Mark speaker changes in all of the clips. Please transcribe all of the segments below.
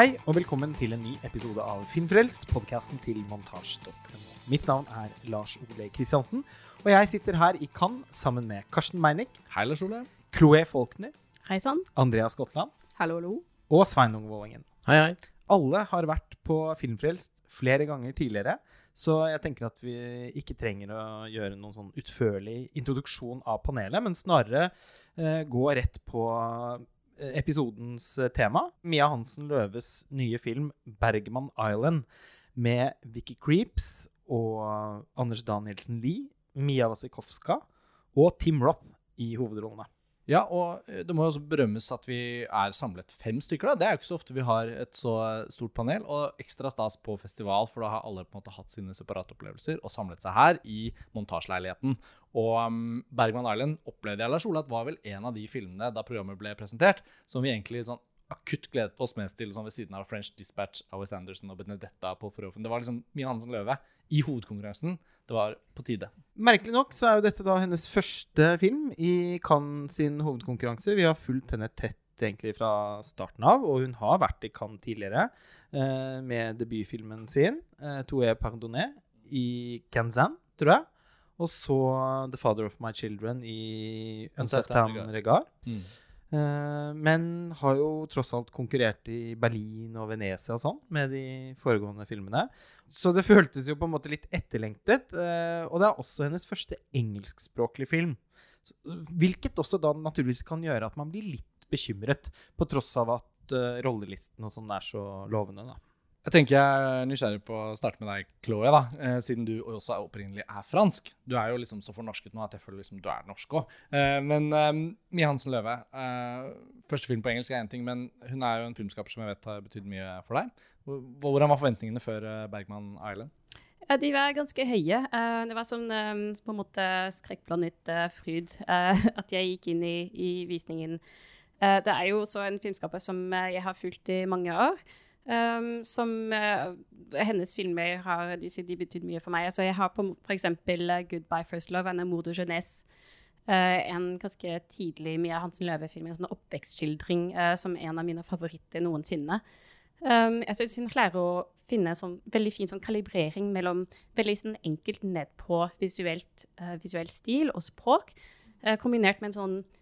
Speaker 1: Hei og velkommen til en ny episode av Filmfrelst, podkasten til montasj.no. Mitt navn er Lars Ole Kristiansen, og jeg sitter her i Cannes sammen med Karsten Meinick,
Speaker 2: Hei, Lars Ole.
Speaker 1: Chloé Faulkner,
Speaker 3: Hei sann.
Speaker 1: Andrea Skottland
Speaker 3: Hallo, hallo.
Speaker 1: og Sveinung Vålengen.
Speaker 4: Hei, hei.
Speaker 1: Alle har vært på Filmfrelst flere ganger tidligere, så jeg tenker at vi ikke trenger å gjøre noen sånn utførlig introduksjon av panelet, men snarere eh, gå rett på episodens eh, tema. Mia Hansen Løves nye film 'Bergman Island' med Vicky Creeps og Anders Danielsen Lie, Mia Wasikowska og Tim Roth i hovedrollene.
Speaker 2: Ja, og eh, det må jo også berømmes at vi er samlet fem stykker. da. Det er jo ikke så ofte vi har et så stort panel. Og ekstra stas på festival, for da har alle på en måte hatt sine separate opplevelser og samlet seg her i montasjeleiligheten. Og um, Bergman Island opplevde jeg, Lars Olav var vel en av de filmene da programmet ble presentert, som vi egentlig sånn akutt gledet oss mest til sånn ved siden av French Dispatch, Alice Anderson og Benedetta på Forhofen. Det var liksom Mia Hansen Løve i hovedkonkurransen. Det var på tide.
Speaker 1: Merkelig nok så er jo dette da hennes første film i Cannes sin hovedkonkurranse. Vi har fulgt henne tett egentlig fra starten av, og hun har vært i Cannes tidligere eh, med debutfilmen sin, eh, Toué Pardonné, i Canzan, tror jeg. Og så The Father of My Children i Un
Speaker 2: Certain
Speaker 1: certain regard. Eh, men har jo tross alt konkurrert i Berlin og Venezia og sånn med de foregående filmene. Så det føltes jo på en måte litt etterlengtet. eh, og det er også hennes første engelskspråklige film. Hvilket også da naturligvis kan gjøre at man blir litt bekymret, på tross av at eh, rollelisten og sånn er så lovende. da.
Speaker 2: Jeg tenker jeg er nysgjerrig på å starte med deg, Chloé, da, eh, siden du også er opprinnelig er fransk. Du er jo liksom så fornorsket nå at jeg føler liksom du er norsk òg. Eh, men eh, Mia Hansen Løve, eh, første film på engelsk er én ting, men hun er jo en filmskaper som jeg vet har betydd mye for deg. Hvordan var forventningene før eh, Bergman Island?
Speaker 3: Ja, de var ganske høye. Eh, det var sånn på en måte skrekkblandet fryd at jeg gikk inn i, i visningen. Det er jo også en filmskaper som jeg har fulgt i mange år. Um, som uh, Hennes filmer har de, betydd mye for meg. Altså, jeg har f.eks. Uh, 'Goodbye First Love' av Mordo Jeunesse. Uh, en ganske tidlig Mia Hansen Løve-film, en sånn oppvekstskildring uh, som en av mine favoritter noensinne. Um, jeg synes hun klarer å finne en sånn veldig fin sånn kalibrering mellom veldig sånn enkelt nedpå visuelt, visuell stil og språk, eh, kombinert med en sånn eh,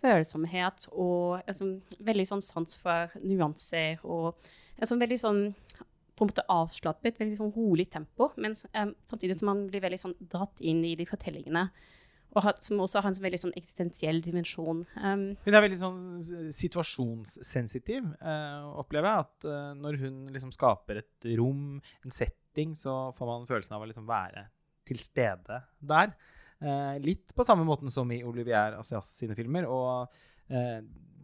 Speaker 3: følsomhet og en sånn veldig sånn sans for nuanser og en sånn veldig sånn på en måte avslappet, veldig sånn rolig tempo, men um, samtidig som man blir veldig sånn dratt inn i de fortellingene, og har, som også har en sånn veldig sånn eksistensiell dimensjon. Um,
Speaker 1: Hun er veldig sånn situasjonssensitiv, uh, opplever jeg. At uh, når hun liksom skaper et rom, en setting, så får man følelsen av å liksom være til stede der. Eh, litt på samme måten som i Olivier Asias sine filmer. Og eh,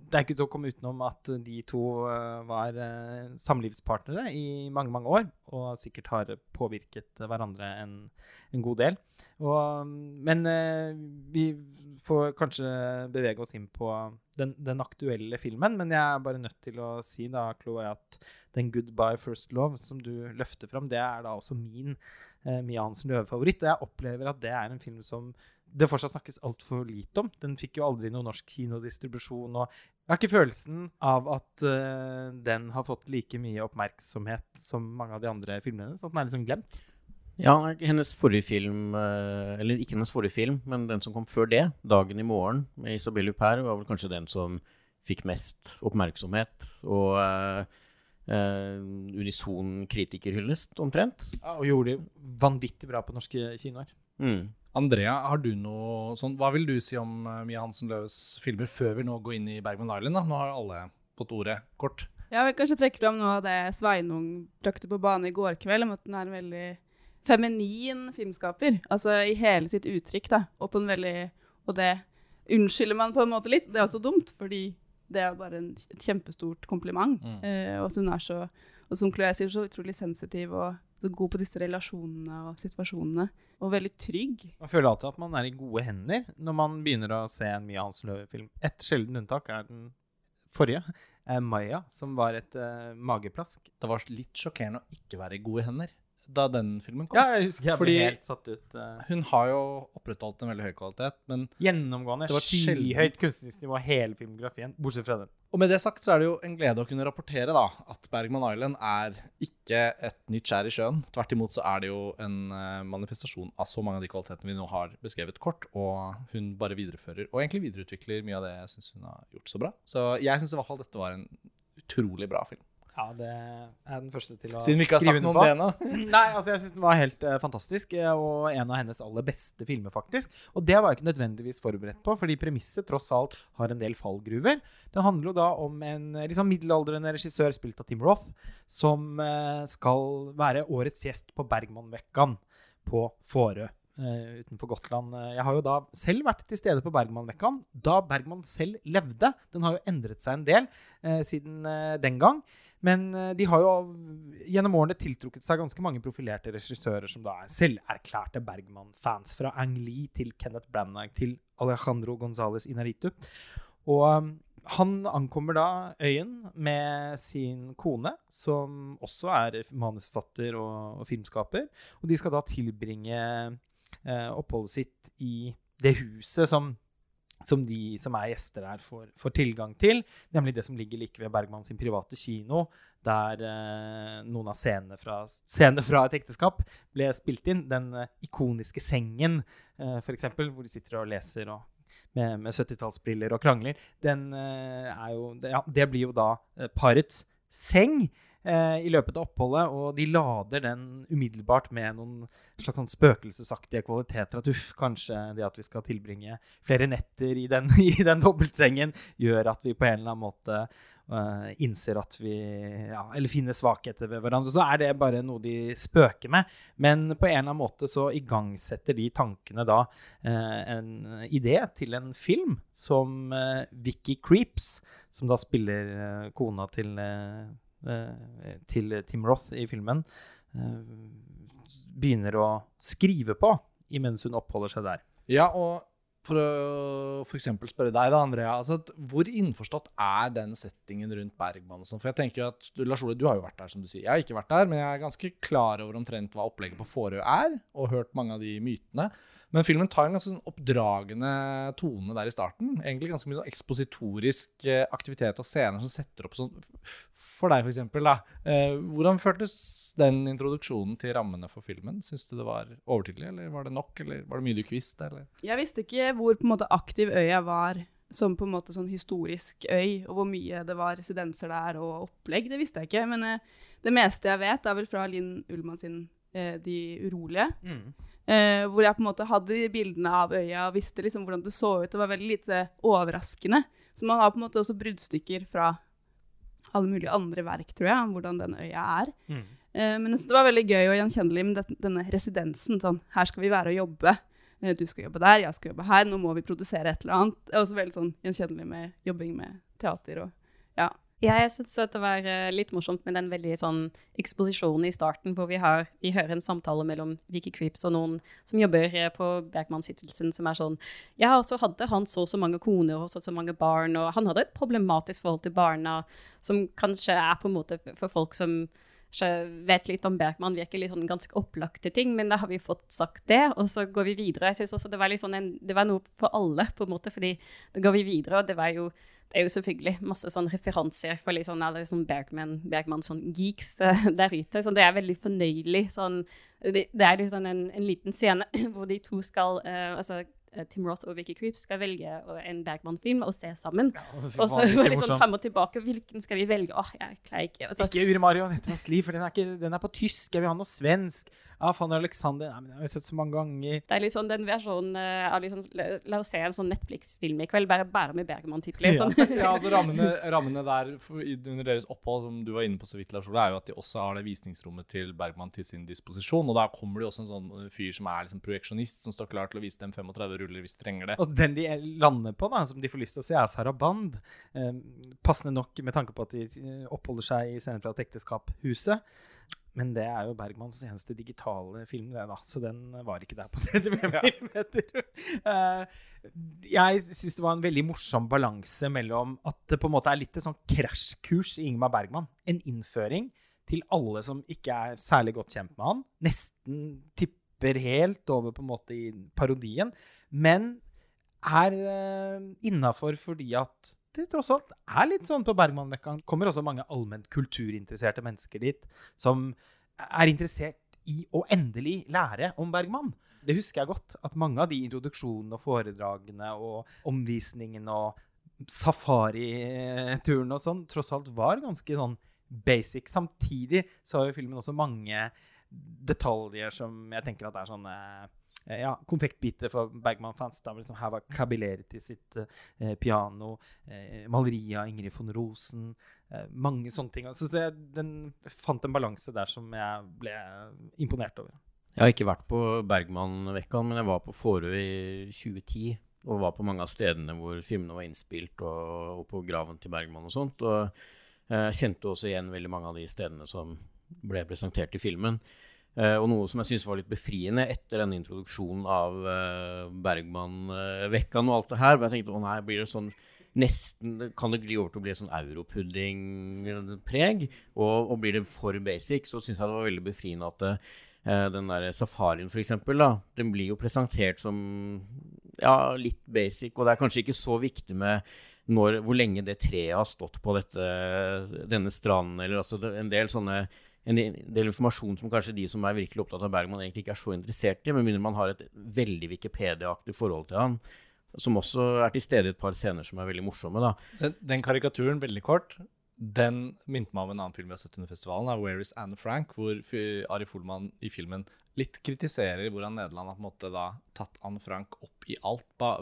Speaker 1: det er ikke til å komme utenom at de to eh, var eh, samlivspartnere i mange, mange år. Og sikkert har påvirket hverandre en, en god del. Og, men eh, vi får kanskje bevege oss inn på den, den aktuelle filmen. Men jeg er bare nødt til å si da, Chloé, at den 'Goodbye First Love' som du løfter fram, det er da også min eh, Mia Hansen Løve-favoritt. Og jeg opplever at det er en film som det fortsatt snakkes altfor lite om. Den fikk jo aldri noe norsk kinodistribusjon. og Jeg har ikke følelsen av at uh, den har fått like mye oppmerksomhet som mange av de andre filmene. Så at den er liksom glemt.
Speaker 4: Ja, hennes forrige film, uh, eller ikke hennes forrige film, men den som kom før det, 'Dagen i morgen' med Isabelle Huppert, var vel kanskje den som fikk mest oppmerksomhet. Og uh, eh, unison kritikerhyllest, omtrent.
Speaker 1: Ja, og gjorde det vanvittig bra på norske kinoer.
Speaker 4: Mm.
Speaker 2: Andrea, har du noe sånn, hva vil du si om eh, Mia Hansen Løves filmer før vi nå går inn i Bergman Island? da? Nå har alle fått ordet kort.
Speaker 5: Jeg vil kanskje trekke fram noe av det Sveinung brakte på bane i går kveld, om at den er en veldig feminin filmskaper. Altså i hele sitt uttrykk, da. Og på en veldig Og det unnskylder man på en måte litt. Det er også dumt, fordi det er bare en, et kjempestort kompliment.
Speaker 2: Mm.
Speaker 5: Uh, og at hun er så og som Chloé sier, så utrolig sensitiv og så god på disse relasjonene og situasjonene. Og veldig trygg.
Speaker 1: Man føler alltid at man er i gode hender når man begynner å se en Mia Hans Løve-film. Et sjelden unntak er den forrige, eh, Maya, som var et eh, mageplask.
Speaker 2: Det var litt sjokkerende å ikke være i gode hender. Da den filmen kom.
Speaker 1: Ja, jeg husker jeg ble
Speaker 2: Fordi-
Speaker 1: helt satt ut. Uh,
Speaker 2: Hun har jo opprettholdt en veldig høy kvalitet, men
Speaker 1: gjennomgående
Speaker 2: Det var sjelden.
Speaker 1: skyhøyt kunstnerisk nivå hele filmografien, bortsett fra den.
Speaker 2: Og med det sagt så er det jo en glede å kunne rapportere da, at Bergman Island er ikke et nytt skjær i sjøen. Tvert imot så er det jo en eh, manifestasjon av så mange av de kvalitetene vi nå har beskrevet kort, og hun bare viderefører, og egentlig videreutvikler mye av det jeg syns hun har gjort så bra. Så jeg syns i hvert fall dette var en utrolig bra film.
Speaker 1: Ja, det er den første til å
Speaker 2: Siden vi ikke har sagt noe om det ennå.
Speaker 1: Nei, altså jeg syns den var helt uh, fantastisk, eh, og en av hennes aller beste filmer, faktisk. Og det var jeg ikke nødvendigvis forberedt på, fordi premisset tross alt har en del fallgruver. Den handler jo da om en eh, liksom middelaldrende regissør spilt av Tim Roth, som uh, skal være årets gjest på Bergmanvekkan på Fårö. Uh, utenfor Gotland. Jeg har jo da selv vært til stede på Bergmanvekkan da Bergman selv levde. Den har jo endret seg en del uh, siden uh, den gang. Men eh, de har jo gjennom årene tiltrukket seg ganske mange profilerte regissører som da er selverklærte Bergman-fans. Fra Ang Lee til Kenneth Branagh til Alejandro Gonzales Inaritu. Og um, han ankommer da øyen med sin kone, som også er manusforfatter og, og filmskaper. Og de skal da tilbringe eh, oppholdet sitt i det huset som som de som er gjester her, får, får tilgang til. Nemlig det som ligger like ved Bergman sin private kino, der eh, noen av scenene fra, scenene fra et ekteskap ble spilt inn. Den eh, ikoniske sengen, eh, f.eks., hvor de sitter og leser og, med, med 70-tallsbriller og krangler. Den eh, jo det, ja, det blir jo da eh, parets seng eh, i løpet av oppholdet, og de lader den umiddelbart med noen slags sånn spøkelsesaktige kvaliteter. At uff, kanskje det at vi skal tilbringe flere netter i den, i den dobbeltsengen, gjør at vi på en eller annen måte eh, innser at vi ja, Eller finner svakheter ved hverandre. Så er det bare noe de spøker med. Men på en eller annen måte så igangsetter de tankene da eh, en idé til en film som eh, Vicky Creeps, som da spiller kona til til Tim Roth i filmen, eh, begynner å skrive på imens hun oppholder seg der.
Speaker 2: Ja, og for å for spørre deg, da, Andrea. Altså, hvor innforstått er den settingen rundt Bergman? sånn? For jeg tenker at, Lars Ole, du har jo vært der, som du sier. Jeg har ikke vært der, men jeg er ganske klar over omtrent hva opplegget på Fårø er, og hørt mange av de mytene. Men filmen tar en ganske sånn oppdragende tone der i starten. Egentlig ganske mye sånn ekspositorisk eh, aktivitet og scener som setter opp sånn For deg, da. Eh, hvordan føltes den introduksjonen til rammene for filmen? Syns du det var overtydelig, eller var det nok, eller var det mye du ikke visste? Eller?
Speaker 5: Jeg visste ikke hvor på en måte aktiv øya var som på en måte sånn historisk øy, og hvor mye det var residenser der og opplegg. Det visste jeg ikke. Men eh, det meste jeg vet, er vel fra Linn Ullmann sin eh, 'De urolige'. Eh, hvor jeg på en måte hadde de bildene av øya og visste liksom hvordan det så ut. Det var veldig lite overraskende. Så man har på en måte også bruddstykker fra alle mulige andre verk, tror jeg, om hvordan den øya er.
Speaker 1: Mm.
Speaker 5: Eh, men jeg synes det var veldig gøy og gjenkjennelig med det- denne residensen. Sånn, her skal vi være og jobbe. Eh, Du skal jobbe der, jeg skal jobbe her. Nå må vi produsere et eller annet. Det er også veldig sånn gjenkjennelig med jobbing med teater og ja.
Speaker 3: Ja, jeg syns det var eh, litt morsomt med den veldig sånn eksposisjonen i starten, hvor vi, har, vi hører en samtale mellom Vicky Creeps og noen som jobber eh, på Bergmannshyttelsen, som er sånn Ja, og så hadde han så så mange koner og så så mange barn, og han hadde et problematisk forhold til barna, som kanskje er på en måte for folk som vet litt om Bergman, virker litt sånn ganske opplagte ting, men da har vi fått sagt det, og så går vi videre. Jeg synes også det var, sånn en, det var noe for alle, på en måte, fordi da går vi videre, og det jo det er jo selvfølgelig masse sånn referanser for litt sånn, alle sånn Bergman, Bergman sånn geeks eh, der ute. Så det er veldig fornøyelig. Sånn, det, det er liksom en, en liten scene hvor de to skal uh, altså Tim Roth og Vicky Creeps skal velge en Bergman-film og se sammen. Og så var det litt sånn frem og tilbake. Hvilken skal vi velge? Åh, jeg klarer ikke. Altså,
Speaker 1: Ikke Uri Marionettas liv, for den er, ikke, den er på tysk. Jeg vil ha noe svensk. Ja, Fanny Alexander Nei, men jeg har sett så mange ganger.
Speaker 3: det er litt sånn den versjonen eh, av liksom, la, oss se en sånn Netflix-film i kveld, bare, bare med Bergman-titler.
Speaker 1: Ja.
Speaker 3: Sånn.
Speaker 2: Ja, altså rammene, rammene der for, under deres opphold, som du var inne på så vidt, Lars Ole, er jo at de også har det visningsrommet til Bergman til sin disposisjon. Og da kommer det jo også en sånn fyr som er liksom projeksjonist, som står klar til å vise dem 35 ruller hvis de trenger det.
Speaker 1: Og den de lander på, da, som de får lyst til å se, er Saraband. Eh, passende nok med tanke på at de eh, oppholder seg i scenen fra et ekteskap, Huset. Men det er jo Bergmans eneste digitale film, det da, så den var ikke der på 35 mm. Eh, jeg syns det var en veldig morsom balanse mellom at det på en måte er litt et sånn krasjkurs i Ingmar Bergman. En innføring til alle som ikke er særlig godt kjent med han. Nesten tipper helt over på en måte i parodien. Men er uh, innafor fordi at det tross alt er litt sånn på Bergmanvekka. kommer også mange allment kulturinteresserte mennesker dit som er interessert i å endelig lære om Bergman. Det husker jeg godt, at mange av de introduksjonene og foredragene og omvisningene og safarituren og sånn tross alt var ganske sånn basic. Samtidig så har jo filmen også mange detaljer som jeg tenker at er sånne ja, konfektbiter for Bergman-fans. Liksom, her var Kabilerti sitt eh, piano, eh, maleri av Ingrid von Rosen. Eh, mange sånne ting. Så det, den fant en balanse der som jeg ble imponert over.
Speaker 4: Jeg har ikke vært på Bergman-vekkaen, men jeg var på Fårøy i 2010. Og var på mange av stedene hvor filmene var innspilt, og, og på graven til Bergman og sånt. Og jeg eh, kjente også igjen veldig mange av de stedene som ble presentert i filmen. Uh, og noe som jeg syns var litt befriende etter denne introduksjonen av Bergman-vekkaen uh, og alt det her. hvor jeg tenkte å nei, blir det sånn nesten Kan det gli over til å bli sånn europudding-preg? Og, og, blir det for basic, så syns jeg det var veldig befriende at uh, den der safarien, for eksempel, da, den blir jo presentert som ja, litt basic. Og det er kanskje ikke så viktig med når, hvor lenge det treet har stått på dette, denne stranden, eller altså en del sånne en del informasjon som kanskje de som er virkelig opptatt av Bergman, egentlig ikke er så interessert i, med mindre man har et veldig Wikipedia-aktig forhold til han. Som også er til stede i et par scener som er veldig morsomme.
Speaker 2: Den, den karikaturen, veldig kort, den minte meg om en annen film vi har sett under festivalen, av 'Where is Anne Frank', hvor Ari Folman i filmen litt kritiserer hvordan Nederland har på en måte da tatt Anne Frank opp i alt. Ba,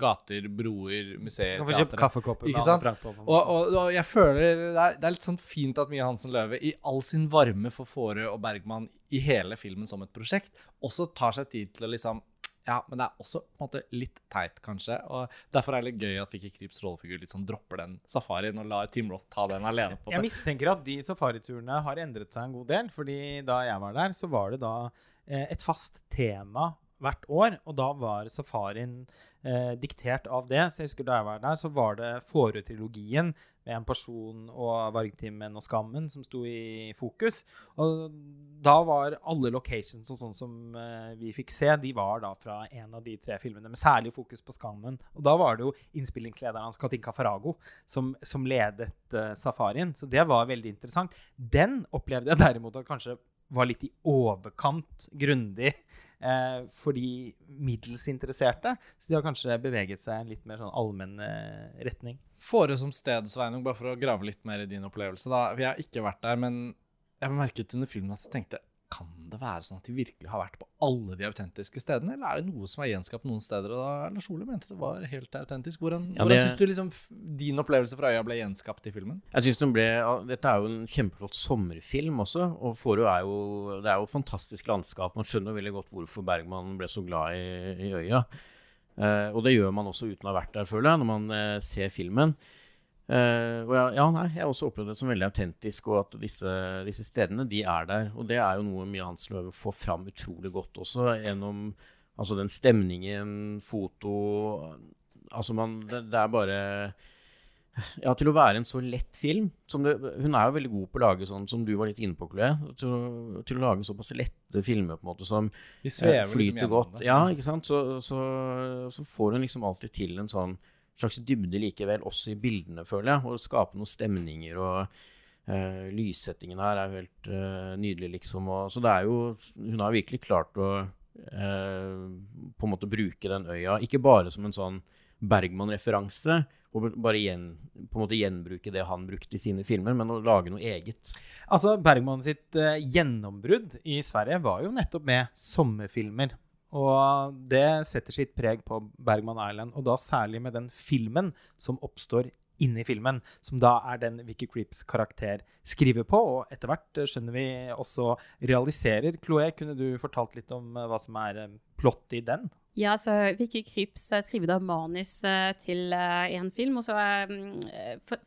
Speaker 2: gater, broer, museer,
Speaker 1: Kan få kjøpt kaffekopper
Speaker 2: med Anne Frank på. Og, og, og, jeg føler det er, det er, litt sånn fint at Mia Hansen Løve i all sin varme for Fårö og Bergman i hele filmen som et prosjekt, også tar seg tid til å liksom ja, men det er også på en måte litt teit, kanskje. og Derfor er det litt gøy at Vicky Krips rollefigur litt sånn dropper den safarien og lar Tim Roth ta den alene. på
Speaker 1: det. Jeg mistenker at de safariturene har endret seg en god del. fordi da jeg var der, så var det da eh, et fast tema hvert år, og da var safarien eh, diktert av det. Så jeg husker Da jeg var der, så var det Fårö-trilogien med en person og Vargtimen og Skammen som sto i fokus. Og da var alle locations og sånn som eh, vi fikk se, de var da fra en av de tre filmene, med særlig fokus på Skammen. Og da var det jo innspillingslederen hans, Katinka Farago, som, som ledet eh, safarien. Så det var veldig interessant. Den opplevde jeg derimot at kanskje var litt i overkant grundig eh, for de middels interesserte. Så de har kanskje beveget seg i en litt mer sånn allmenn eh, retning.
Speaker 2: Fåre som sted, Sveinung, bare for å grave litt mer i din opplevelse. da. Vi har ikke vært der, men jeg merket under filmen at jeg tenkte kan det være sånn at de virkelig har vært på alle de autentiske stedene, eller er det noe som er gjenskapt noen steder? Og da Lars Ole mente det var helt autentisk. Hvordan, ja, hvordan syns du liksom din opplevelse fra øya ble gjenskapt i filmen?
Speaker 4: Jeg synes den ble, Dette er jo en kjempeflott sommerfilm også, og Forø er jo det er jo fantastisk landskap. Man skjønner veldig godt hvorfor Bergman ble så glad i, i øya. Eh, og det gjør man også uten å ha vært der, føler jeg, når man eh, ser filmen. Uh, og ja, ja, nei, Jeg har også opplevd det som veldig autentisk, og at disse, disse, stedene de er der. Og det er jo noe Mia Hanseløve får fram utrolig godt også, gjennom altså den stemningen, foto Altså man, det, det, er bare Ja, til å være en så lett film det, Hun er jo veldig god på å lage sånn som du var litt inne på, Chloé. Til, til, å lage såpass lette filmer på en måte som
Speaker 2: eh, flyter liksom
Speaker 4: godt. Ja, ikke sant? Så, så, så får hun liksom alltid til en sånn slags dybde likevel, også i bildene, føler jeg. Og skape noen stemninger. og uh, Lyssettingen her er jo helt uh, nydelig, liksom. Og, så det er jo Hun har virkelig klart å uh, på en måte bruke den øya, ikke bare som en sånn Bergman-referanse, og bare igjen, på en måte gjenbruke det han brukte i sine filmer, men å lage noe eget.
Speaker 1: Altså, Bergman sitt gjennombrudd i Sverige var jo nettopp med sommerfilmer. Og det setter sitt preg på Bergman Island, og da særlig med den filmen som oppstår inni filmen, som da er den Vicky Creeps karakter skriver på, og etter hvert eh, skjønner vi også realiserer. Chloé, kunne du fortalt litt om eh, hva som er eh, plott i den?
Speaker 3: Ja, så Vicky Kryps skriver da manus til en film, og så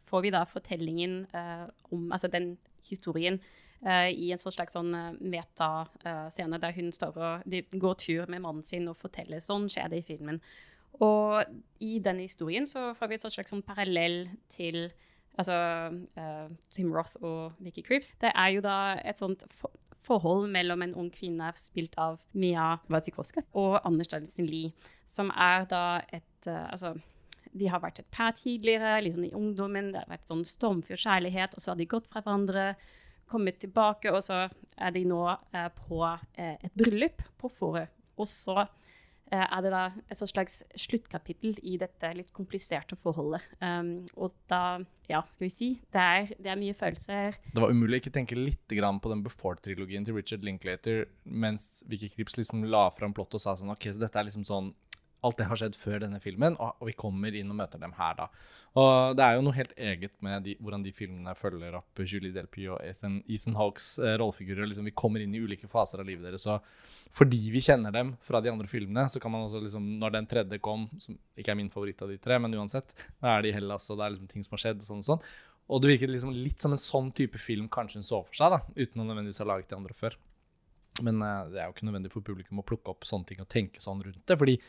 Speaker 3: får vi da fortellingen om altså den historien uh, i en slags sånn uh, metascene der hun står og går tur med mannen sin og forteller. Sånn skjer det i filmen. Og i denne historien så får vi et slags sånn parallell til altså uh, Tim Roth og Vicky Creeps, det er jo da et sånt for forhold mellom en ung kvinne spilt av Mia Wasikowska og Anders Danielsen Lie, som er da et uh, Altså, de har vært et par tidligere, sånn i ungdommen, det har vært sånn stormfull kjærlighet, og så har de gått fra hverandre, kommet tilbake, og så er de nå eh, på eh, et bryllup på Forø. Og så eh, er det da et slags sluttkapittel i dette litt kompliserte forholdet. Um, og da, ja, skal vi si, det er, det er mye følelser.
Speaker 2: Det var umulig å ikke tenke litt på den Before-trilogien til Richard Linklater, mens Vicky Krips liksom la fram plottet og sa sånn OK, så dette er liksom sånn Alt det har skjedd før denne filmen, og, og vi kommer inn og møter dem her, da. Og det er jo noe helt eget med de, hvordan de filmene følger opp Julie Delpy og Ethan, Ethan Hawkes eh, rollefigurer. Liksom, vi kommer inn i ulike faser av livet deres, og fordi vi kjenner dem fra de andre filmene, så kan man også liksom Når den tredje kom, som ikke er min favoritt av de tre, men uansett, da er de i Hellas, og det er liksom ting som har skjedd, og sånn og sånn. Og det virket liksom litt som en sånn type film kanskje hun så for seg, da, uten å nødvendigvis ha laget de andre før. Men uh, det er jo ikke nødvendig for publikum å plukke opp sånne ting og tenke sånn rundt det. fordi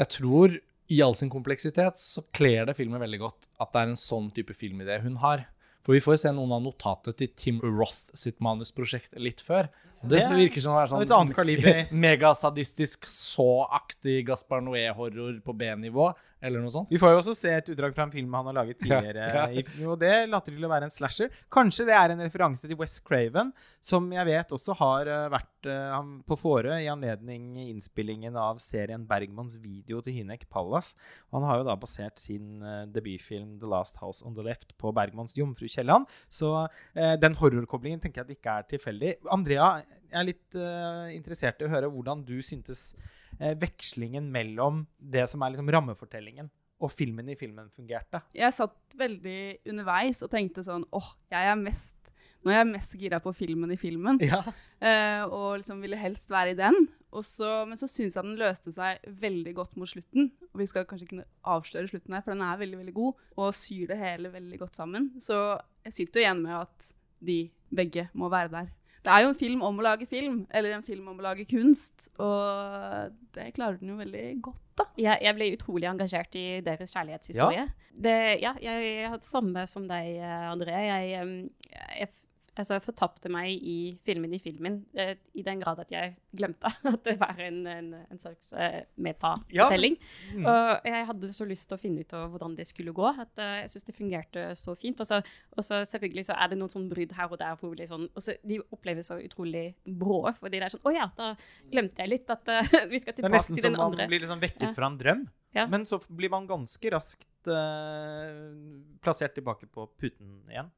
Speaker 2: jeg tror i all sin kompleksitet så kler det filmen veldig godt at det er en sånn type filmidé hun har. For vi får jo se noen av notatene til Tim Roth sitt manusprosjekt litt før. Det,
Speaker 1: Det
Speaker 2: virker som å være
Speaker 1: sånn kaliber.
Speaker 2: megasadistisk, så-aktig Gaspar Noé-horror på B-nivå, eller noe sånt.
Speaker 1: Vi får jo også se et utdrag fra en film han har laget tidligere.
Speaker 2: Ja, ja.
Speaker 1: Og det later til å være en slasher. Kanskje det er en referanse til West Craven, som jeg vet også har eh, vært eh, på Fårö i anledning innspillingen av serien Bergmans video til Hynek Pallas. Han har jo da basert sin eh, debutfilm The Last House on the Left på Bergmans Jomfru Kielland. Så den horrorkoblingen tenker jeg at ikke er tilfeldig. Andrea, jeg er litt uh, interessert i å høre hvordan du syntes uh, vekslingen mellom det som er liksom rammefortellingen, og filmen i filmen fungerte.
Speaker 5: Jeg satt veldig underveis og tenkte sånn åh, jeg er mest Nå er jeg mest gira på filmen i filmen,
Speaker 1: Ja.
Speaker 5: uh, og liksom ville helst være i den. Og så, men så syns jeg den løste seg veldig godt mot slutten. Og vi skal kanskje ikke avsløre slutten her, for den er veldig veldig god, og syr det hele veldig godt sammen. Så jeg sitter jo igjen med at de begge må være der. Det er jo en film om å lage film, eller en film om å lage kunst, og det klarer den jo veldig godt, da.
Speaker 3: Jeg, jeg ble utrolig engasjert i deres kjærlighetshistorie. Det, ja, jeg, jeg hadde samme som deg, eh, André. Jeg, em, jeg, f- jeg fortapte meg i filmen i filmen, eh, i den grad at jeg glemte at det var en, en, en slags eh, metafortelling.
Speaker 1: Mm.
Speaker 3: Og jeg hadde så lyst til å finne ut av hvordan det skulle gå, at eh, jeg syns det fungerte så fint. Og så, og så selvfølgelig så er det noen sånn brudd her og der hvor det sånn, og så de oppleves så utrolig brå, fordi det er sånn Å ja, da glemte jeg litt at uh, vi skal tilbake til den andre.
Speaker 1: Det er nesten som man
Speaker 3: andre.
Speaker 1: blir liksom vekket
Speaker 3: Ja.
Speaker 1: fra en drøm.
Speaker 3: Ja.
Speaker 1: Men så blir man ganske raskt uh, plassert tilbake på puten igjen.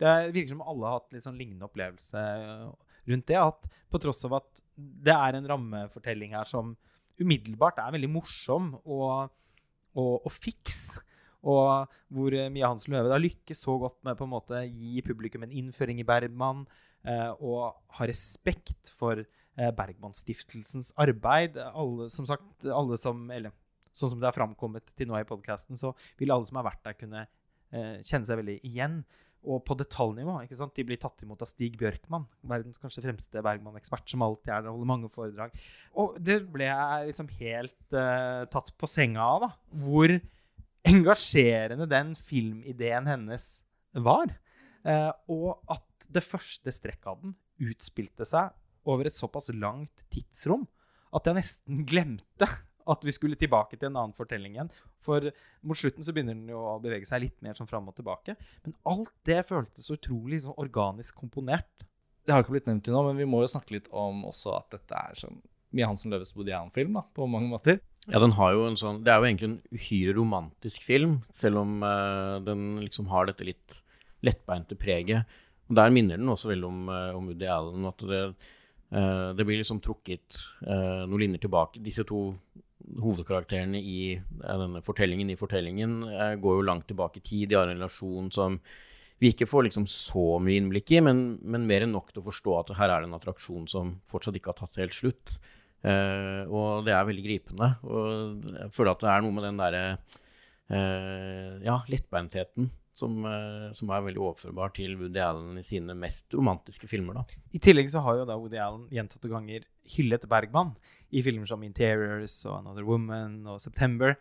Speaker 1: Det virker som alle har hatt litt sånn lignende opplevelse eh, rundt det. At på tross av at det er en rammefortelling her som umiddelbart er veldig morsom og, og, og fiks, og hvor eh, Mia Hansen Løve da lykkes så godt med på en måte gi publikum en innføring i Bergman, eh, og ha respekt for eh, Bergmanstiftelsens arbeid. Alle, som sagt, alle som Eller sånn som det har framkommet til nå i podkasten, så vil alle som har vært der, kunne eh, kjenne seg veldig igjen. Og på detaljnivå. ikke sant? De blir tatt imot av Stig Bjørkman, verdens kanskje fremste Bergman-ekspert, som alltid er der og holder mange foredrag. Og det ble jeg liksom helt uh, tatt på senga av, da. Hvor engasjerende den filmideen hennes var. Uh, og at det første strekket av den utspilte seg over et såpass langt tidsrom at jeg nesten glemte at vi skulle tilbake til en annen fortelling igjen. For mot slutten så begynner den jo å bevege seg litt mer sånn fram og tilbake. Men alt det føltes så utrolig sånn organisk komponert.
Speaker 2: Det har ikke blitt nevnt til nå, men vi må jo snakke litt om også at dette er sånn Mia Hansen Løves Woody Allen-film, da, på mange måter.
Speaker 4: Ja, den har jo en sånn Det er jo egentlig en uhyre romantisk film, selv om uh, den liksom har dette litt lettbeinte preget. Og Der minner den også veldig om, uh, om Woody Allen. At det, uh, det blir liksom trukket eh, noen linjer tilbake. Disse to hovedkarakterene i denne fortellingen i fortellingen eh, går jo langt tilbake i tid. De har en relasjon som vi ikke får liksom så mye innblikk i, men, men mer enn nok til å forstå at her er det en attraksjon som fortsatt ikke har tatt helt slutt. Eh, og det er veldig gripende. Og jeg føler at det er noe med den derre eh, ja, lettbeintheten som, eh, som er veldig overførbar til Woody Allen i sine mest romantiske filmer. da.
Speaker 1: I tillegg så har jo da Woody Allen gjentatte ganger hyllet Bergman i filmer som Interiors og Another Woman og September.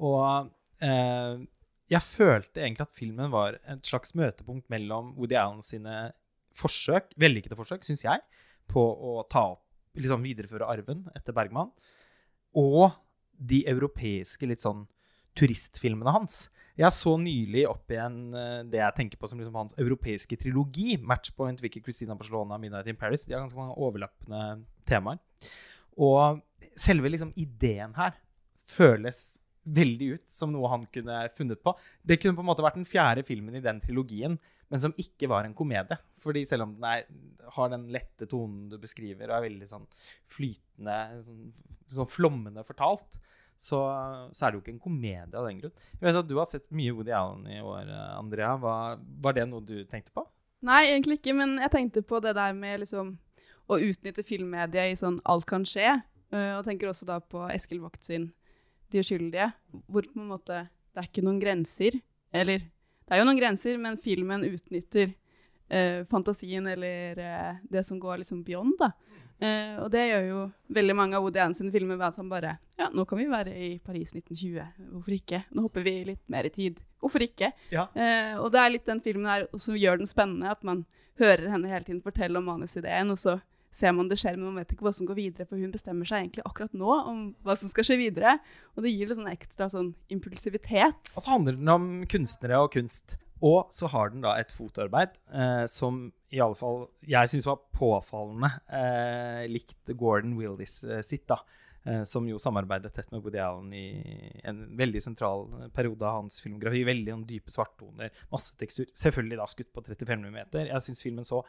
Speaker 1: Og eh, jeg følte egentlig at filmen var et slags møtepunkt mellom Woody Allen sine forsøk, vellykkede forsøk, syns jeg, på å ta opp, liksom videreføre arven etter Bergman, og de europeiske litt sånn turistfilmene hans. Jeg så nylig opp igjen eh, det jeg tenker på som liksom hans europeiske trilogi. Matchpoint, Vicky Christina Barcelona, Midnight in Paris. De har ganske mange overlappende temaer. Og selve liksom ideen her føles veldig ut som noe han kunne funnet på. Det kunne på en måte vært den fjerde filmen i den trilogien, men som ikke var en komedie. Fordi selv om den er, har den lette tonen du beskriver, og er veldig sånn flytende, sånn, sånn flommende fortalt, så, så, er det jo ikke en komedie av den grunn. Jeg vet at Du har sett mye Woody Allen i år, Andrea. Var, var det noe du tenkte på?
Speaker 5: Nei, egentlig ikke, men jeg tenkte på det der med liksom å utnytte filmmediet i sånn alt kan skje. Uh, og tenker også da på Eskil Vogt sin De uskyldige, hvor på en måte det er ikke noen grenser. Eller det er jo noen grenser, men filmen utnytter uh, fantasien eller uh, det som går liksom beyond, da. Uh, og det gjør jo veldig mange av Woody Allen sine filmer ved at han bare Ja, nå kan vi være i Paris 1920. Hvorfor ikke? Nå hopper vi litt mer i tid. Hvorfor ikke?
Speaker 1: Ja.
Speaker 5: Uh, og det er litt den filmen der som gjør den spennende, at man hører henne hele tiden fortelle om manusideen, og så ser man det skjer, men man vet ikke hva som går videre, for hun bestemmer seg egentlig akkurat nå om hva som skal skje videre. Og det gir litt sånn ekstra sånn impulsivitet.
Speaker 1: Og så handler den om kunstnere og kunst. Og så har den da et fotoarbeid eh, som i alle fall jeg syns var påfallende eh, likt Gordon Willis eh, sitt. da, eh, Som jo samarbeidet tett med Woody Allen i en veldig sentral periode av hans filmografi. Veldig om dype svarttoner, masse tekstur. Selvfølgelig da skutt på 35 mm. Jeg syns filmen så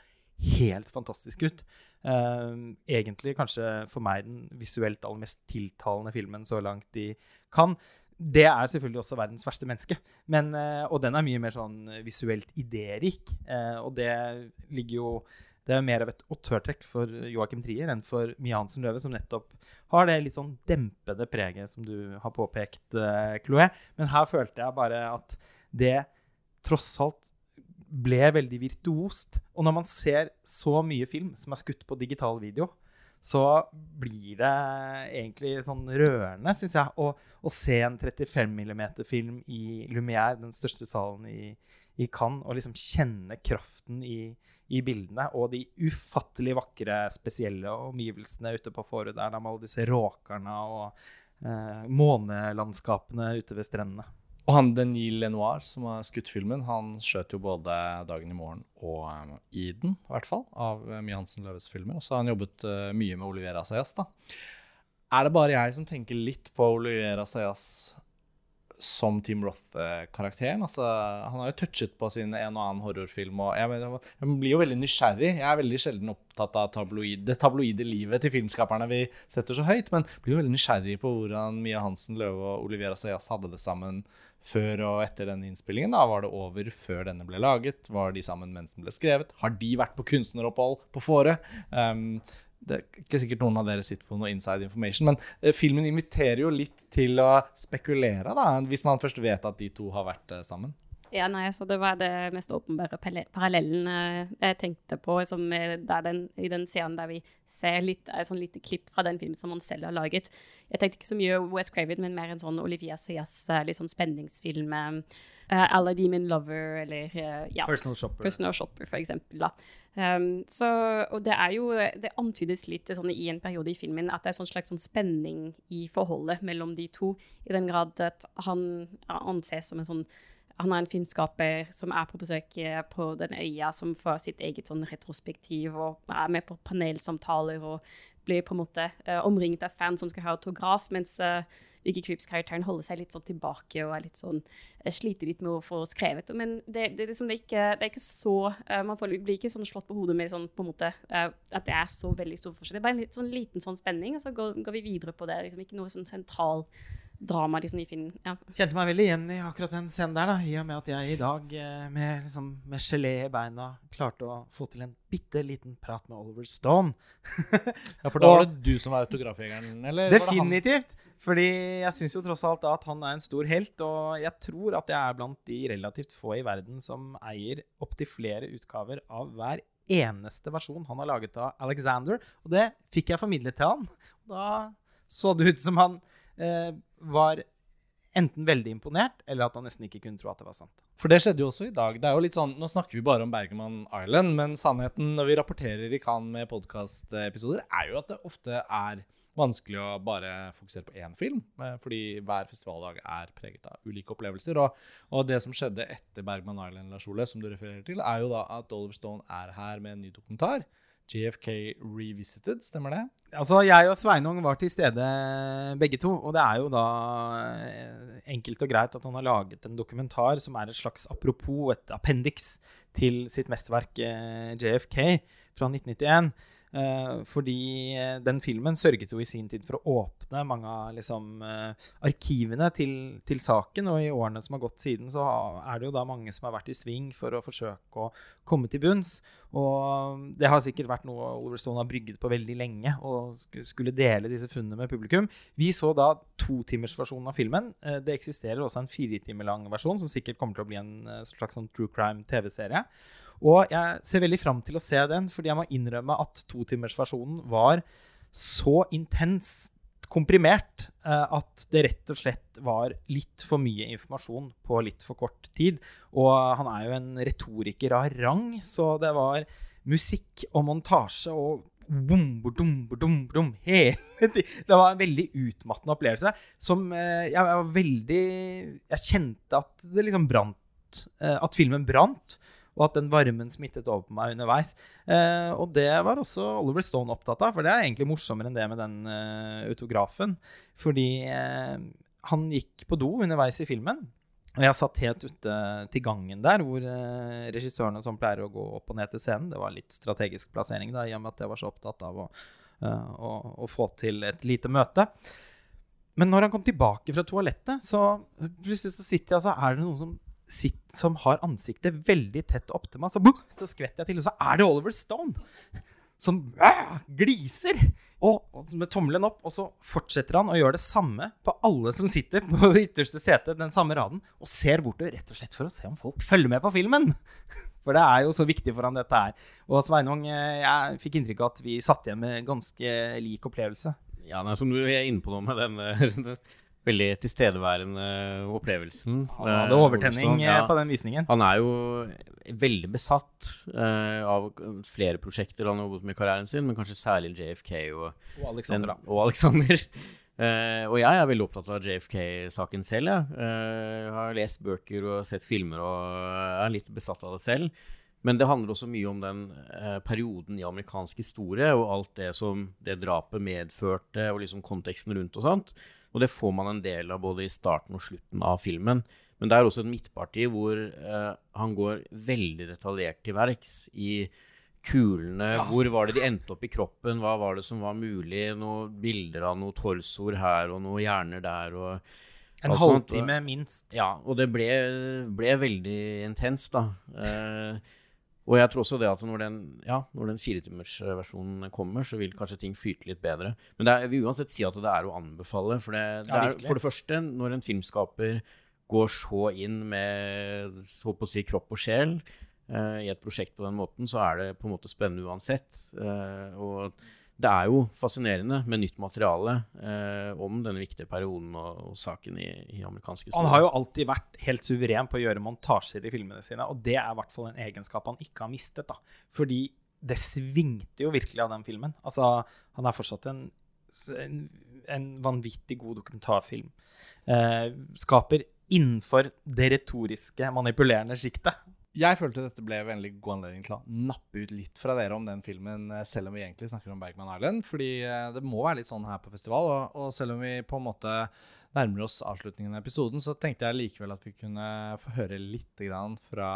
Speaker 1: helt fantastisk ut. Eh, egentlig kanskje for meg den visuelt aller mest tiltalende filmen så langt de kan. Det er selvfølgelig også verdens verste menneske. Men, uh, og den er mye mer sånn visuelt idérik. Uh, og det ligger jo Det er mer av et autørtrekk for Joakim Trier enn for Mie Hansen Løve, som nettopp har det litt sånn dempede preget som du har påpekt, Chloé. Men her følte jeg bare at det tross alt ble veldig virtuost. Og når man ser så mye film som er skutt på digital video, så blir det egentlig sånn rørende, syns jeg, å, å, se en 35 mm-film i Lumière, den største salen i, i Cannes, og liksom kjenne kraften i, i, bildene og de ufattelig vakre, spesielle omgivelsene ute på Forud der, med alle disse råkerne og eh, månelandskapene ute ved strendene.
Speaker 2: Og han Denis Lenoir, som har skutt filmen, han skjøt jo både 'Dagen i morgen' og um, 'Eden', i hvert fall, av uh, Mie Hansen Løves filmer. Og så har han jobbet uh, mye med Olivier Assayas, da. Er det bare jeg som tenker litt på Olivier Assayas som Team Roth-karakteren? Altså, han har jo touchet på sin en og annen horrorfilm, og jeg, jeg, blir jo veldig nysgjerrig. Jeg er veldig sjelden opptatt av tabloid, det tabloide livet til filmskaperne vi setter så høyt, men blir jo veldig nysgjerrig på hvordan Mia Hansen Løve og Olivier Assayas hadde det sammen før og etter denne innspillingen? da, Var det over før denne ble laget? Var de sammen mens den ble skrevet? Har de vært på kunstneropphold på Fårö? Um, det er ikke sikkert noen av dere sitter på noe inside information, men uh, filmen inviterer jo litt til å spekulere, da, hvis man først vet at de to har vært uh, sammen.
Speaker 3: Ja, nei, så Det var det mest åpenbare parallellen eh, jeg tenkte på som den, i den scenen der vi ser litt, et sånn lite klipp fra den filmen som han selv har laget. Jeg tenkte ikke så mye West Craven, men mer en sånn Olivia Sias eh, litt sånn spenningsfilm. Uh, Alla Demon Lover eller uh, ja,
Speaker 1: Personal Shopper.
Speaker 3: Personal Shopper, for eksempel. Da. Um, så, og det er jo Det antydes litt sånn i en periode i filmen at det er sånn slags sånn spenning i forholdet mellom de to, i den grad at han anses som en sånn han er en filmskaper som er på besøk eh, på den øya, som får sitt eget sånn retrospektiv og er med på panelsamtaler og blir på en måte uh, omringet av fans som skal ha autograf, mens uh, Vicky Creeps-karakteren holder seg litt sånn tilbake og er litt sånn, uh, sliter litt med å få skrevet. Men det, det, liksom, det, er, ikke, det er, ikke, så Man får, blir ikke sånn slått på hodet med sånn, på måte, at det er så veldig stor forskjell. Det er bare en litt, sånn liten sånn spenning, og så går, går vi videre på det. Liksom, ikke noe sånn sentral drama liksom, i filmen. Ja.
Speaker 1: Kjente meg veldig igjen i akkurat den scenen der, da, i og med at jeg i dag eh, med, liksom, med gelé i beina klarte å få til en bitte liten prat med Oliver Stone.
Speaker 2: ja, For da var det du som var autografjegeren? eller?
Speaker 1: Definitivt. Fordi jeg syns jo tross alt at han er en stor helt, og jeg tror at jeg er blant de relativt få i verden som eier opptil flere utgaver av hver eneste versjon han har laget av Alexander. Og det fikk jeg formidlet til han. Da så det ut som han var enten veldig imponert, eller at han nesten ikke kunne tro at det var sant.
Speaker 2: For det skjedde jo også i dag. Det er jo litt sånn, Nå snakker vi bare om Bergman Island, men sannheten når vi rapporterer i Cannes med podkastepisoder, er jo at det ofte er vanskelig å bare fokusere på én film. eh, Fordi hver festivaldag er preget av ulike opplevelser. Og, og det som skjedde etter Bergman Island, Lars Ole, som du refererer til, er jo da at Oliver Stone er her med en ny dokumentar. JFK Revisited, stemmer det?
Speaker 1: Altså, Jeg og Sveinung var til stede begge to, og det er jo da eh, enkelt og greit at han har laget en dokumentar som er et slags apropos, et appendiks, til sitt mesterverk eh, JFK fra 1991. Eh, fordi eh, den filmen sørget jo i sin tid for å åpne mange av liksom, eh, arkivene til, til saken. Og i årene som har gått siden, så er det jo da mange som har vært i sving for å forsøke å komme til bunns. Og det har sikkert vært noe Oliver Stone har brygget på veldig lenge, og skulle dele disse funnene med publikum. Vi så da totimersversjonen av filmen. Det eksisterer også en fire timer lang versjon, som sikkert kommer til å bli en slags sånn true crime-TV-serie. Og jeg ser veldig fram til å se den, fordi jeg må innrømme at totimersversjonen var så intenst komprimert eh, at det rett og slett var litt for mye informasjon på litt for kort tid. Og han er jo en retoriker av rang, så det var musikk og montasje og Dum, dum, dum, dum. Det var en veldig utmattende opplevelse som eh, jeg var veldig Jeg kjente at det liksom brant. eh, at filmen brant og at den varmen smittet over på meg underveis. Eh, og det var også Oliver Stone opptatt av, for det er egentlig morsommere enn det med den eh, autografen. Fordi eh, han gikk på do underveis i filmen. Og jeg satt helt ute til gangen der, hvor eh, regissørene som pleier å gå opp og ned til scenen Det var litt strategisk plassering, da, i og med at jeg var så opptatt av å, eh, å, å få til et lite møte. Men når han kom tilbake fra toalettet, så plutselig så sitter jeg, og så er det noen som sitt, som har ansiktet veldig tett opp til meg. Så, så skvetter jeg til, og så er det Oliver Stone! Som øh, gliser! Og, og med tommelen opp, og så fortsetter han å gjøre det samme på alle som sitter på det ytterste setet, den samme raden, og ser bortover rett og slett for å se om folk følger med på filmen. For det er jo så viktig for han dette her. Og Sveinung, eh, jeg fikk inntrykk av at vi satt igjen med ganske lik opplevelse.
Speaker 4: Ja, nei, som du er inne på nå med den, eh, den veldig tilstedeværende opplevelsen.
Speaker 1: Han
Speaker 4: eh,
Speaker 1: hadde overtenning eh,
Speaker 4: ja.
Speaker 1: på den visningen.
Speaker 4: Han er jo veldig besatt uh, av flere prosjekter han har jobbet med i karrieren sin, men kanskje særlig JFK og,
Speaker 1: Og Alexander,
Speaker 4: den, og Alexander. Uh, og jeg er veldig opptatt av JFK-saken selv. Jeg. Eh, jeg har lest bøker og sett filmer og er litt besatt av det selv. Men det handler også mye om den eh, perioden i amerikansk historie og alt det som det drapet medførte, og liksom konteksten rundt og sånt. Og det får man en del av både i starten og slutten av filmen. Men det er også et midtparti hvor eh, han går veldig detaljert til verks i kulene. Hvor var det de endte opp i kroppen? Hva var det som var mulig? Noen bilder av noen torsoer her og noen hjerner der. og
Speaker 1: En halvtime minst.
Speaker 4: ja, og det ble, ble veldig intenst, da. Eh, og jeg tror også det at når den, ja, når den firetimersversjonen kommer, så vil kanskje ting flyte litt bedre. Men det er, jeg vil uansett si at det er å anbefale. For det, det
Speaker 1: Ja,
Speaker 4: er, for det første, når en filmskaper går så inn med så på å si, kropp og sjel eh, i et prosjekt på den måten, så er det på en måte spennende uansett. Eh, og det er jo fascinerende med nytt materiale eh, om denne viktige perioden og, og saken i, i amerikanske historie.
Speaker 1: Han har jo alltid vært helt suveren på å gjøre montasjer i filmene sine, og det er i hvert fall en egenskap han ikke har mistet. da. Fordi det svingte jo virkelig av den filmen. Altså, han er fortsatt en, en, en vanvittig god dokumentarfilm. Eh, skaper innenfor det retoriske, manipulerende sjiktet.
Speaker 2: Jeg følte dette ble en veldig god anledning til å nappe ut litt fra dere om den filmen, eh, selv om vi egentlig snakker om Bergman Island. Fordi eh, det må være litt sånn her på festival. Og, og selv om vi på en måte nærmer oss avslutningen av episoden, så tenkte jeg likevel at vi kunne få høre litt fra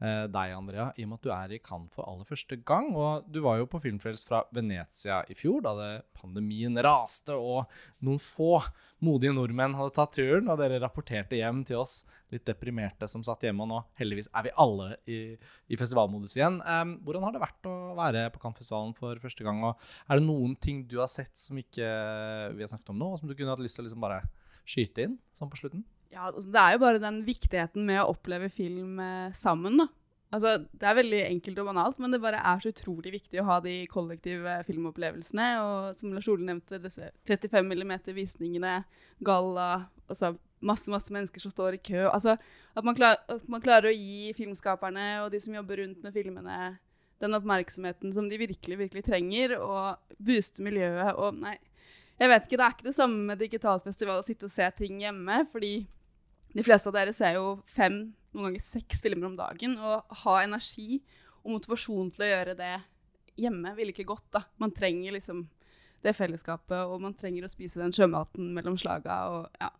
Speaker 2: deg, Andrea, i og med at du er i Cannes for aller første gang. Og du var jo på Filmfrelst fra Venezia i fjor, da det pandemien raste og noen få modige nordmenn hadde tatt turen, og dere rapporterte hjem til oss litt deprimerte som satt hjemme, og nå heldigvis er vi alle i, i festivalmodus igjen. Em, hvordan har det vært å være på Cannes-festivalen for første gang? Og er det noen ting du har sett som ikke vi har snakket om nå, og som du kunne hatt lyst til å liksom bare skyte inn sånn på slutten?
Speaker 5: Ja, altså, det er jo bare den viktigheten med å oppleve film eh, sammen, da. Altså, det er veldig enkelt og banalt, men det bare er så utrolig viktig å ha de kollektive filmopplevelsene. Og som Lars Ole nevnte, disse 35 mm visningene, galla, altså masse masse mennesker som står i kø. Altså, at man, klar, at man klarer å gi filmskaperne og de som jobber rundt med filmene, den oppmerksomheten som de virkelig virkelig trenger, og booste miljøet. og nei, jeg vet ikke, Det er ikke det samme med digitalfestival å sitte og se ting hjemme. fordi de fleste av dere ser jo fem, noen ganger seks filmer om dagen. Og ha energi og motivasjon til å gjøre det hjemme ville ikke gått. da. Man trenger liksom det fellesskapet, og man trenger å spise den sjømaten mellom slaga. og ja.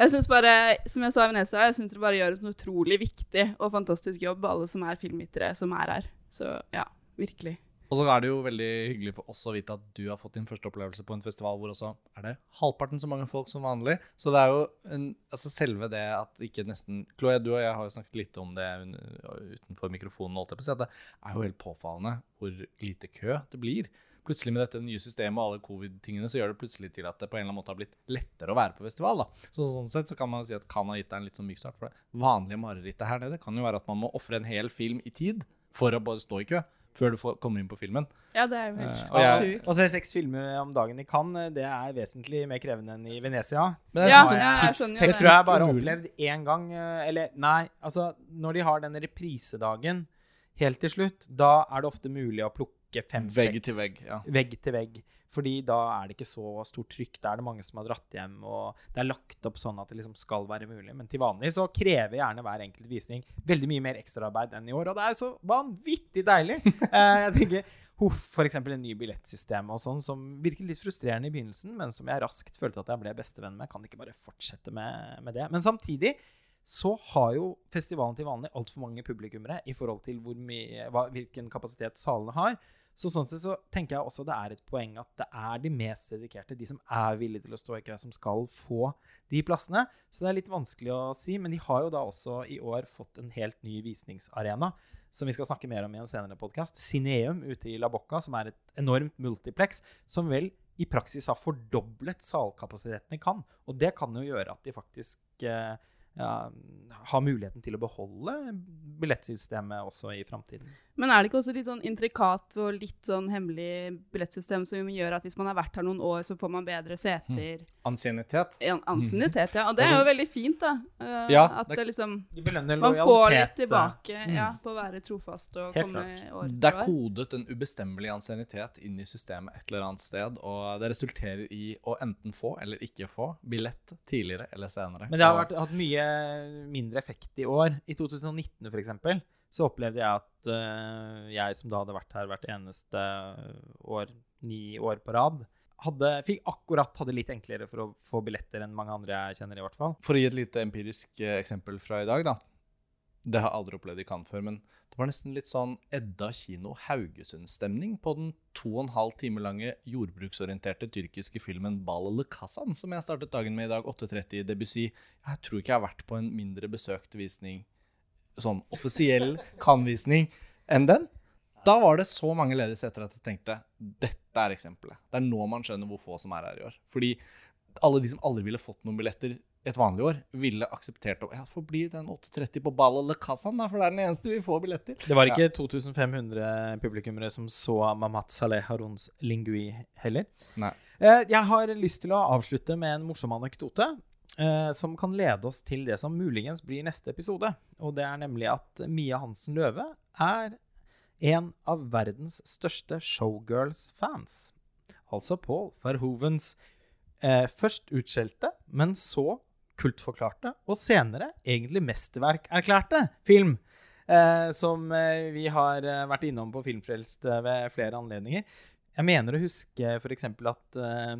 Speaker 5: Jeg synes bare, Som jeg sa i Venezia, jeg syns dere bare gjør en utrolig viktig og fantastisk jobb, alle som er filmvitere som er her. Så ja, virkelig.
Speaker 2: Og så er det jo veldig hyggelig for oss å vite at du har fått din første opplevelse på en festival hvor også er det halvparten så mange folk som vanlig. Så det er jo en, altså selve det at ikke nesten Chloé, du og jeg har jo snakket litt om det utenfor mikrofonen, holdt jeg på å si, at det er jo helt påfallende hvor lite kø det blir. Plutselig med dette nye systemet og alle covid-tingene så gjør det plutselig til at det på en eller annen måte har blitt lettere å være på festival. da. Så sånn sett så kan man si at kan ha gitt deg en litt sånn myk start. For det vanlige marerittet her nede kan jo være at man må ofre en hel film i tid for å bare stå i kø før du får, kommer inn på filmen.
Speaker 5: Ja, det er jo helt
Speaker 2: uh, og jeg-.
Speaker 1: Å se seks filmer om dagen i Cannes, det er vesentlig mer krevende enn i Venezia.
Speaker 2: Men det er
Speaker 5: Ja,
Speaker 2: sånn
Speaker 5: ja, jeg
Speaker 1: Det tror jeg bare har opplevd én gang. eh, Eller nei, altså når de har den reprisedagen helt til slutt, da er det ofte mulig å plukke fem-seks
Speaker 2: Vegg til vegg. ja.
Speaker 1: vegg til vegg. Fordi da er det ikke så stort trykk. Da er det mange som har dratt hjem, og det er lagt opp sånn at det liksom skal være mulig. Men til vanlig så krever gjerne hver enkelt visning veldig mye mer ekstraarbeid enn i år, og det er så vanvittig deilig! Eh, jeg tenker Huff, for eksempel en ny billettsystem og sånn, som virket litt frustrerende i begynnelsen, men som jeg raskt følte at jeg ble bestevenn med. Kan ikke bare fortsette med, med det. Men samtidig så har jo festivalen til vanlig altfor mange publikummere i forhold til hvor mye, hva, hvilken kapasitet salene har. Så sånn sett så tenker jeg også det er et poeng at det er de mest dedikerte, de som er villige til å stå i kø, som skal få de plassene. Så det er litt vanskelig å si, men de har jo da også i år fått en helt ny visningsarena, som vi skal snakke mer om i en senere podkast. Cineum ute i La Bocca, som er et enormt multiplex, som vel i praksis har fordoblet salkapasiteten i Cannes. Og det kan jo gjøre at de faktisk eh, ja, har muligheten til å beholde billettsystemet også i framtiden.
Speaker 5: Men er det ikke også litt sånn intrikat og litt sånn hemmelig billettsystem som gjør at hvis man har vært her noen år, så får man bedre seter?
Speaker 2: Ansiennitet.
Speaker 5: En Ansiennitet, ja. Og det er jo veldig fint, da. Uh,
Speaker 2: Ja,
Speaker 5: at
Speaker 2: det-
Speaker 5: det liksom
Speaker 1: De
Speaker 5: Man får litt tilbake mm. ja, på å være trofast og
Speaker 1: Helt
Speaker 5: komme
Speaker 1: klart.
Speaker 5: år
Speaker 2: Det er kodet en ubestemmelig ansiennitet inn i systemet et eller annet sted, og det resulterer i å enten få eller ikke få billett tidligere eller senere.
Speaker 1: Men det har vært, hatt mye mindre effekt i år. I 2019 f.eks. så opplevde jeg at uh, jeg som da hadde vært her hvert eneste år, ni år på rad, hadde, fikk akkurat hadde litt enklere for å få billetter enn mange andre jeg kjenner, i hvert fall.
Speaker 2: For å gi et lite empirisk eh, eksempel fra i dag, da. Det har jeg aldri opplevd i Cannes før, men det var nesten litt sånn Edda kino Haugesund-stemning på den to og en halv time lange jordbruksorienterte tyrkiske filmen Bale le Kazan, som jeg startet dagen med i dag, 8.30 i Debussy. Jeg tror ikke jeg har vært på en mindre besøkt visning, sånn offisiell Cannes-visning, enn den. Da var det så mange ledige seter at jeg tenkte dette er eksempelet. Det er nå man skjønner hvor få som er her i år. Fordi alle de som aldri ville fått noen billetter et vanlig år, ville akseptert å ja, få bli den 8.30 på bala casan da, for det er den eneste vi får billetter.
Speaker 1: Det var ikke 2500 publikummere som så Mamat Saleh Harons Lingui heller.
Speaker 2: Nei.
Speaker 1: Eh, Jeg har lyst til å avslutte med en morsom anekdote. Eh, Som kan lede oss til det som muligens blir neste episode. Og det er nemlig at Mia Hansen Løve er en av verdens største showgirls-fans. Altså Paul Verhovens eh, først utskjelte, men så kultforklarte, og senere egentlig mesterverkerklærte film. Eh, som eh, vi har eh, vært innom på Filmfrelst ved flere anledninger. Jeg mener å huske f.eks. at uh,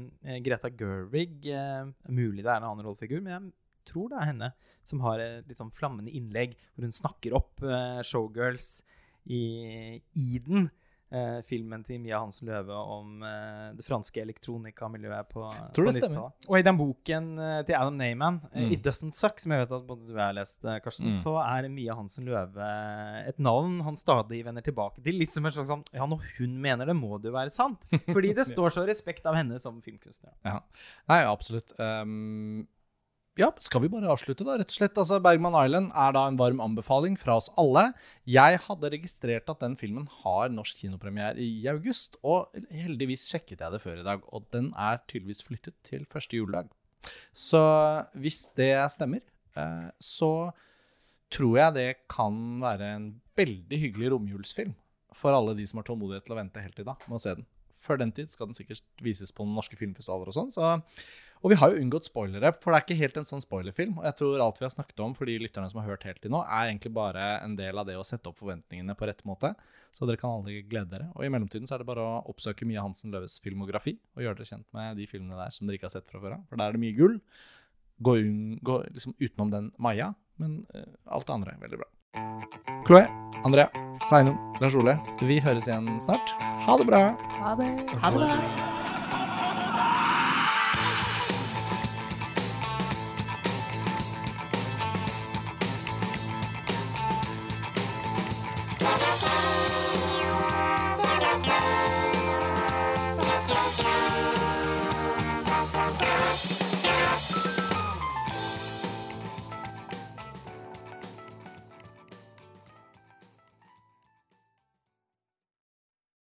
Speaker 1: Greta Gerwig uh, Mulig det er en annen rollefigur, men jeg tror det er henne som har et litt sånn flammende innlegg hvor hun snakker opp uh, showgirls i, i den. Eh, filmen til Mia Hansen Løve om eh, det franske elektronikamiljøet på,
Speaker 2: Tror
Speaker 1: på
Speaker 2: det stemmer.
Speaker 1: 90-tallet. Og i den boken eh, til Adam Neyman, eh,
Speaker 2: Mm.
Speaker 1: 'It Doesn't Suck', som jeg vet at både du og jeg har lest, eh, Karsten,
Speaker 2: Mm.
Speaker 1: så er Mia Hansen Løve et navn han stadig vender tilbake til. Litt som en slags sånn Ja, når hun mener det, må det jo være sant. Fordi det står så respekt av henne som filmkunstner.
Speaker 2: Nei, absolutt. Ehm, ja, skal vi bare avslutte, da, rett og slett. Altså, Bergman Island er da en varm anbefaling fra oss alle. Jeg hadde registrert at den filmen har norsk kinopremiere i august, og heldigvis sjekket jeg det før i dag, og den er tydeligvis flyttet til første juledag. Så hvis det stemmer, eh, så tror jeg det kan være en veldig hyggelig romjulsfilm for alle de som har tålmodighet til å vente helt til da med å se den. Før den tid skal den sikkert vises på norske filmfestivaler og sånn. Så, og vi har jo unngått spoilere, for det er ikke helt en sånn spoilerfilm. Og jeg tror alt vi har snakket om for de lytterne som har hørt helt til nå, er egentlig bare en del av det å sette opp forventningene på rett måte. Så dere kan alle glede dere. Og i mellomtiden så er det bare å oppsøke Mia Hansen Løves filmografi og gjøre dere kjent med de filmene der som dere ikke har sett fra før av. For der er det mye gull. Gå, un, gå liksom utenom den Maja, men uh, alt det andre er veldig bra. Chloé, Andrea, Sveinung, Lars Ole, vi høres igjen snart. Ha det bra!
Speaker 5: Ha det.
Speaker 3: Ha det bra.